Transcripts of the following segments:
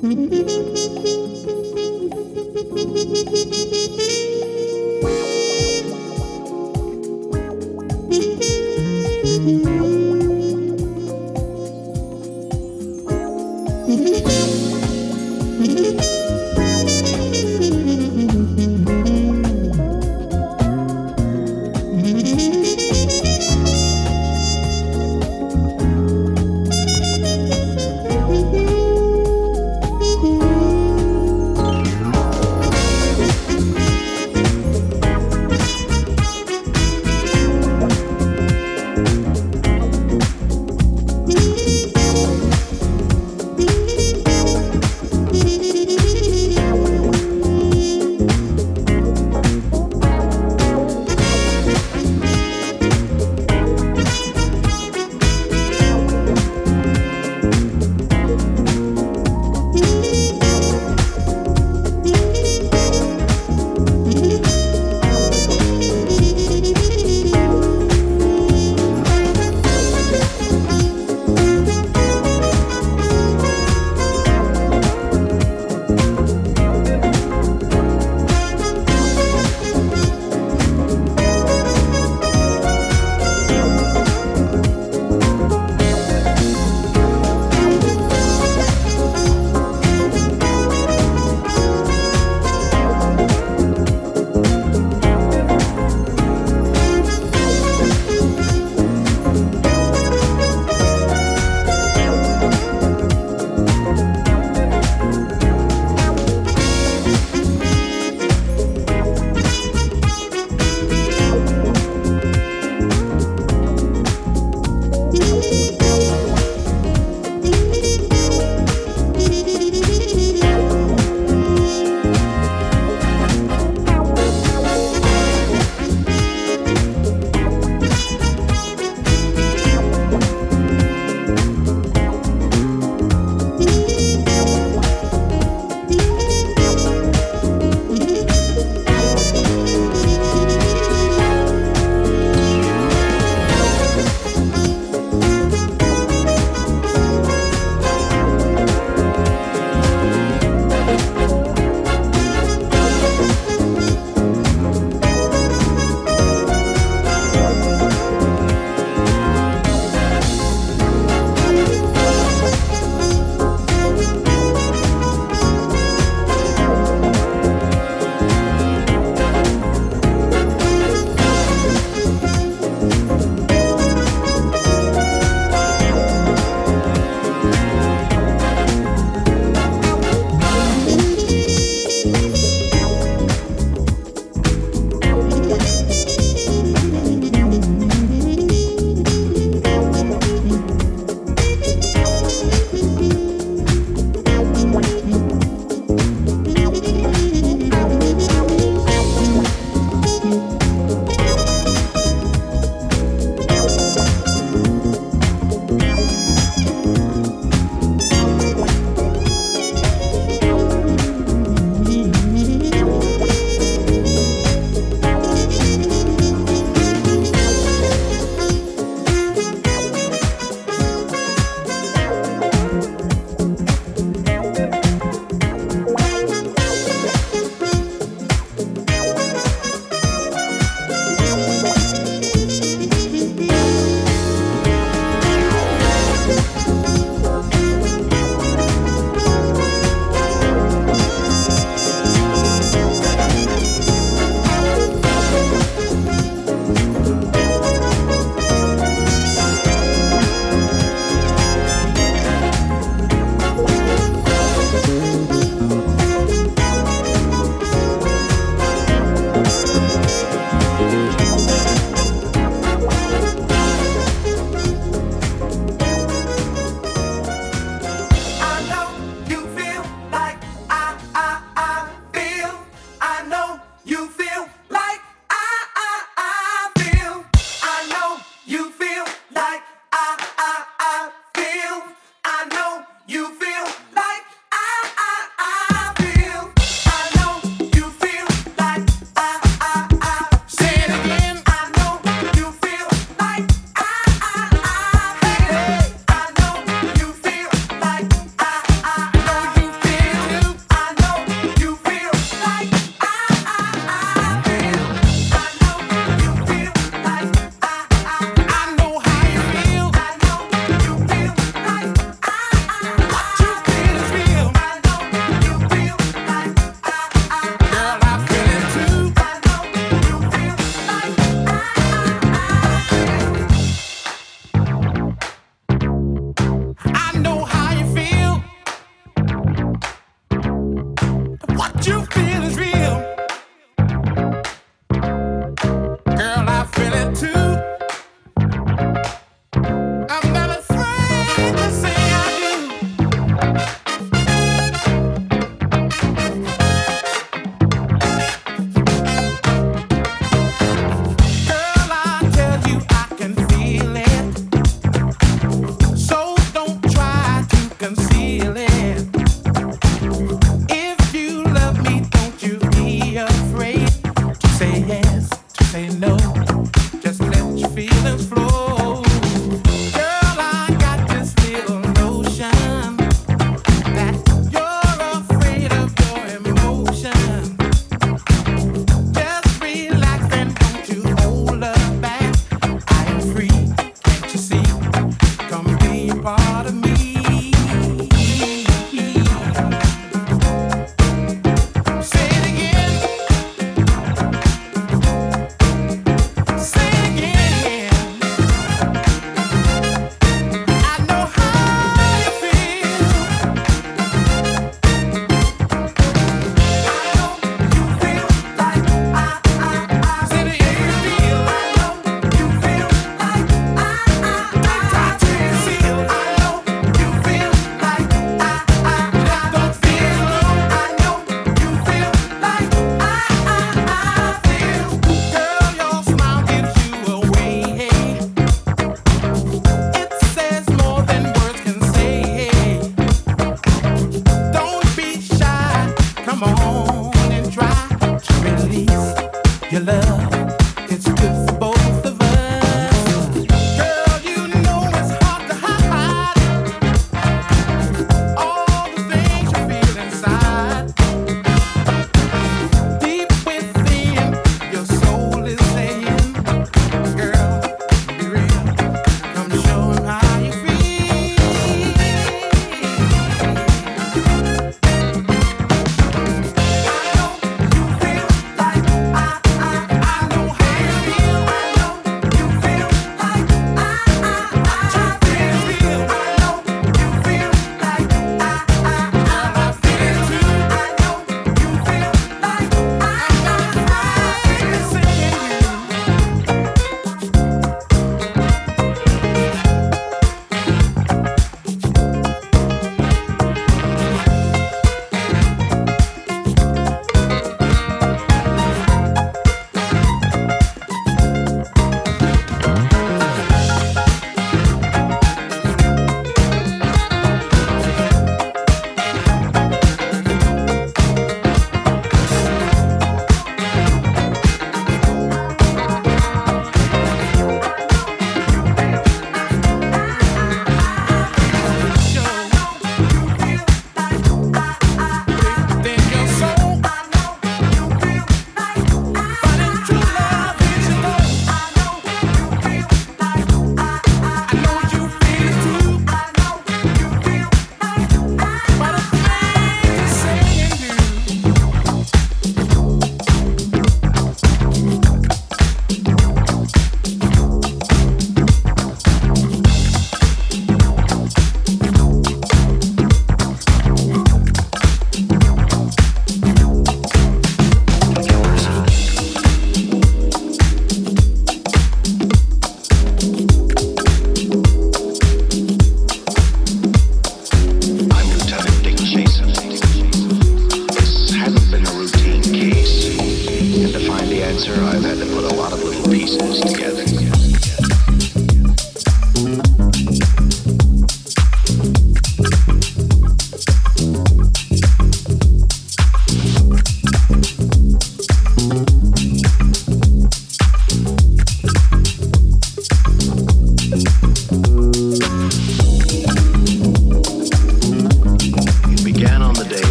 フフフフフ。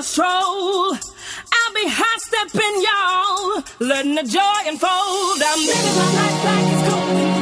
a stroll. I'll be high stepping, y'all, letting the joy unfold. I'm living my life like it's golden.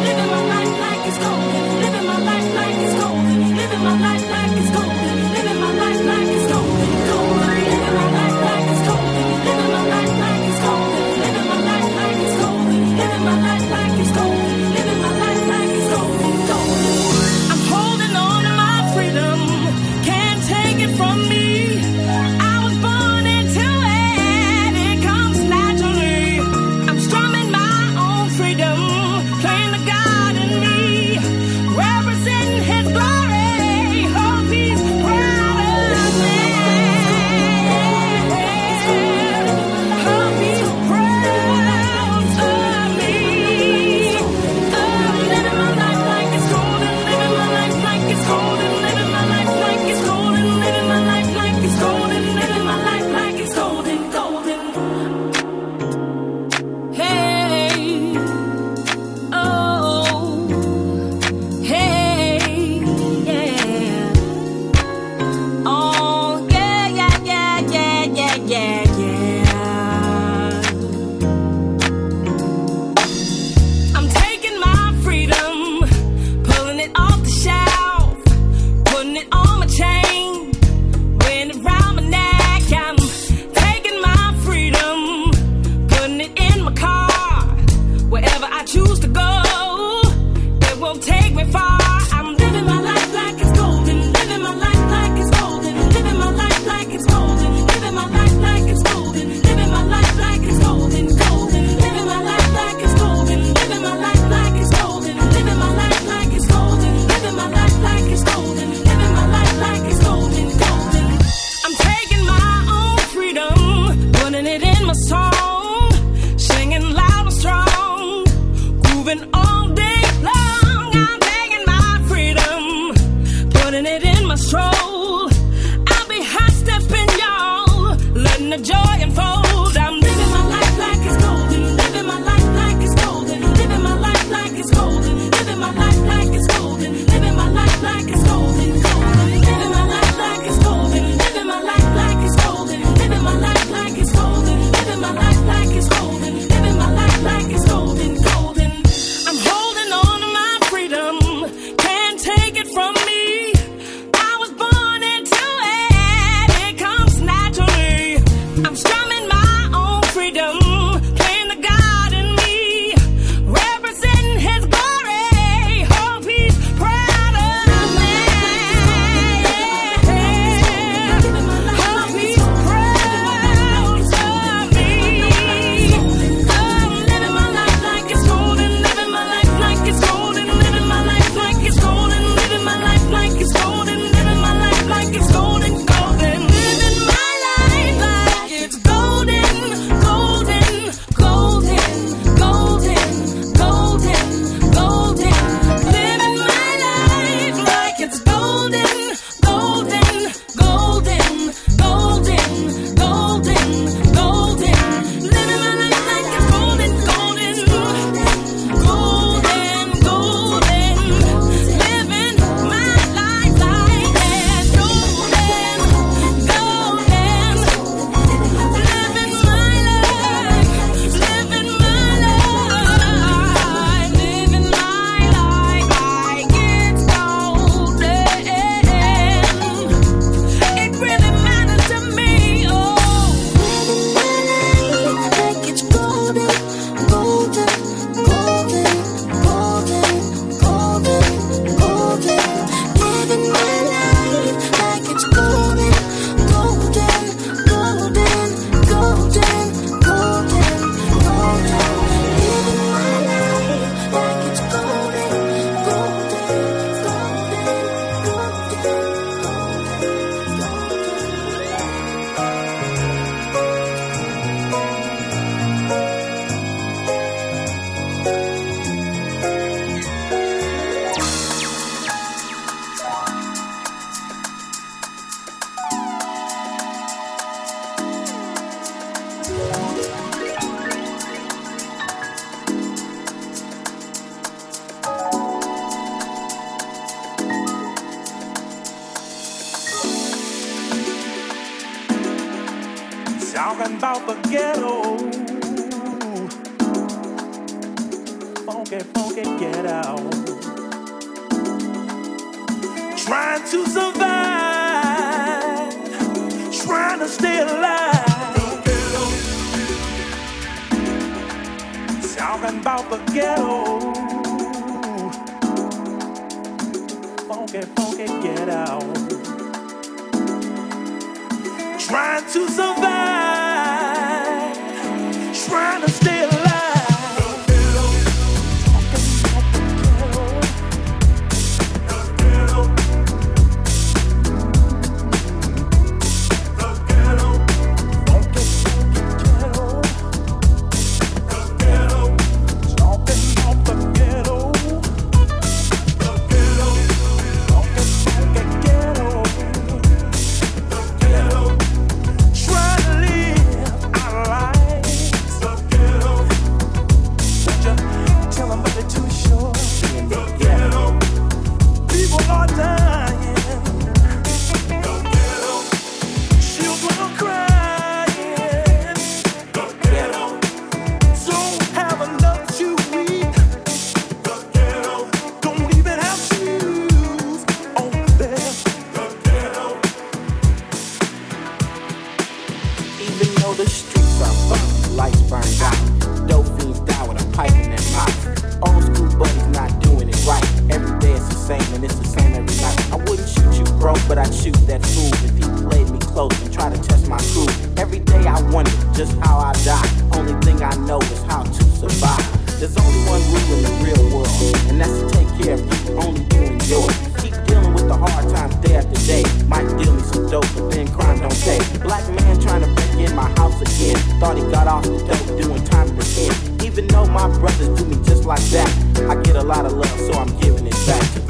All these guns